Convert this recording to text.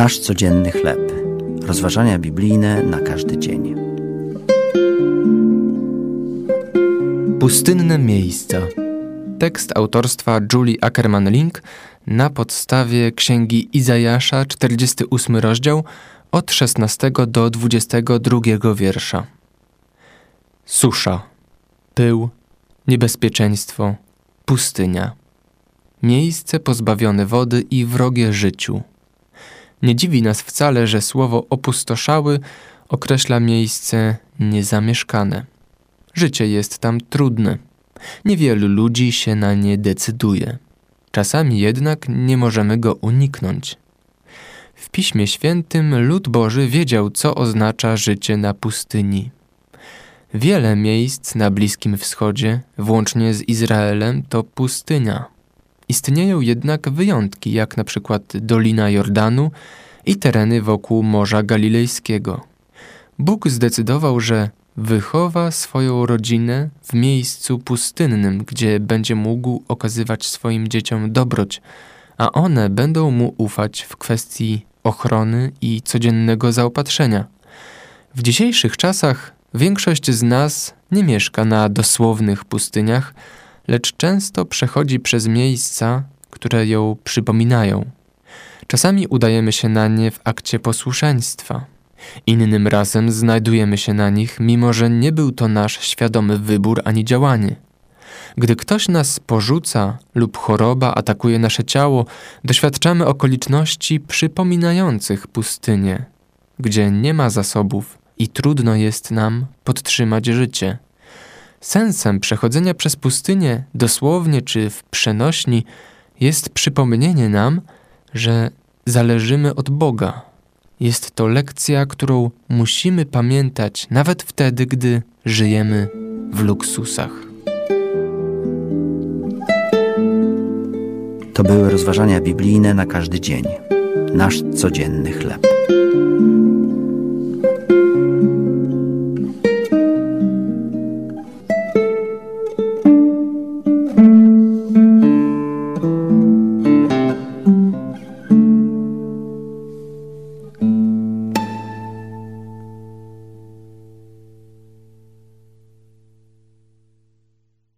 Nasz codzienny chleb. Rozważania biblijne na każdy dzień. Pustynne miejsca. Tekst autorstwa Julie Ackerman-Link na podstawie księgi Izajasza, 48 rozdział, od 16 do 22 wiersza. Susza, pył, niebezpieczeństwo, pustynia. Miejsce pozbawione wody i wrogie życiu. Nie dziwi nas wcale, że słowo opustoszały określa miejsce niezamieszkane. Życie jest tam trudne. Niewielu ludzi się na nie decyduje. Czasami jednak nie możemy go uniknąć. W Piśmie Świętym lud Boży wiedział, co oznacza życie na pustyni. Wiele miejsc na Bliskim Wschodzie, włącznie z Izraelem, to pustynia. Istnieją jednak wyjątki, jak na przykład Dolina Jordanu i tereny wokół Morza Galilejskiego. Bóg zdecydował, że wychowa swoją rodzinę w miejscu pustynnym, gdzie będzie mógł okazywać swoim dzieciom dobroć, a one będą mu ufać w kwestii ochrony i codziennego zaopatrzenia. W dzisiejszych czasach większość z nas nie mieszka na dosłownych pustyniach, lecz często przechodzi przez miejsca, które ją przypominają. Czasami udajemy się na nie w akcie posłuszeństwa. Innym razem znajdujemy się na nich, mimo że nie był to nasz świadomy wybór ani działanie. Gdy ktoś nas porzuca lub choroba atakuje nasze ciało, doświadczamy okoliczności przypominających pustynię, gdzie nie ma zasobów i trudno jest nam podtrzymać życie. Sensem przechodzenia przez pustynię, dosłownie czy w przenośni, jest przypomnienie nam, że zależymy od Boga. Jest to lekcja, którą musimy pamiętać nawet wtedy, gdy żyjemy w luksusach. To były rozważania biblijne na każdy dzień. Nasz codzienny chleb.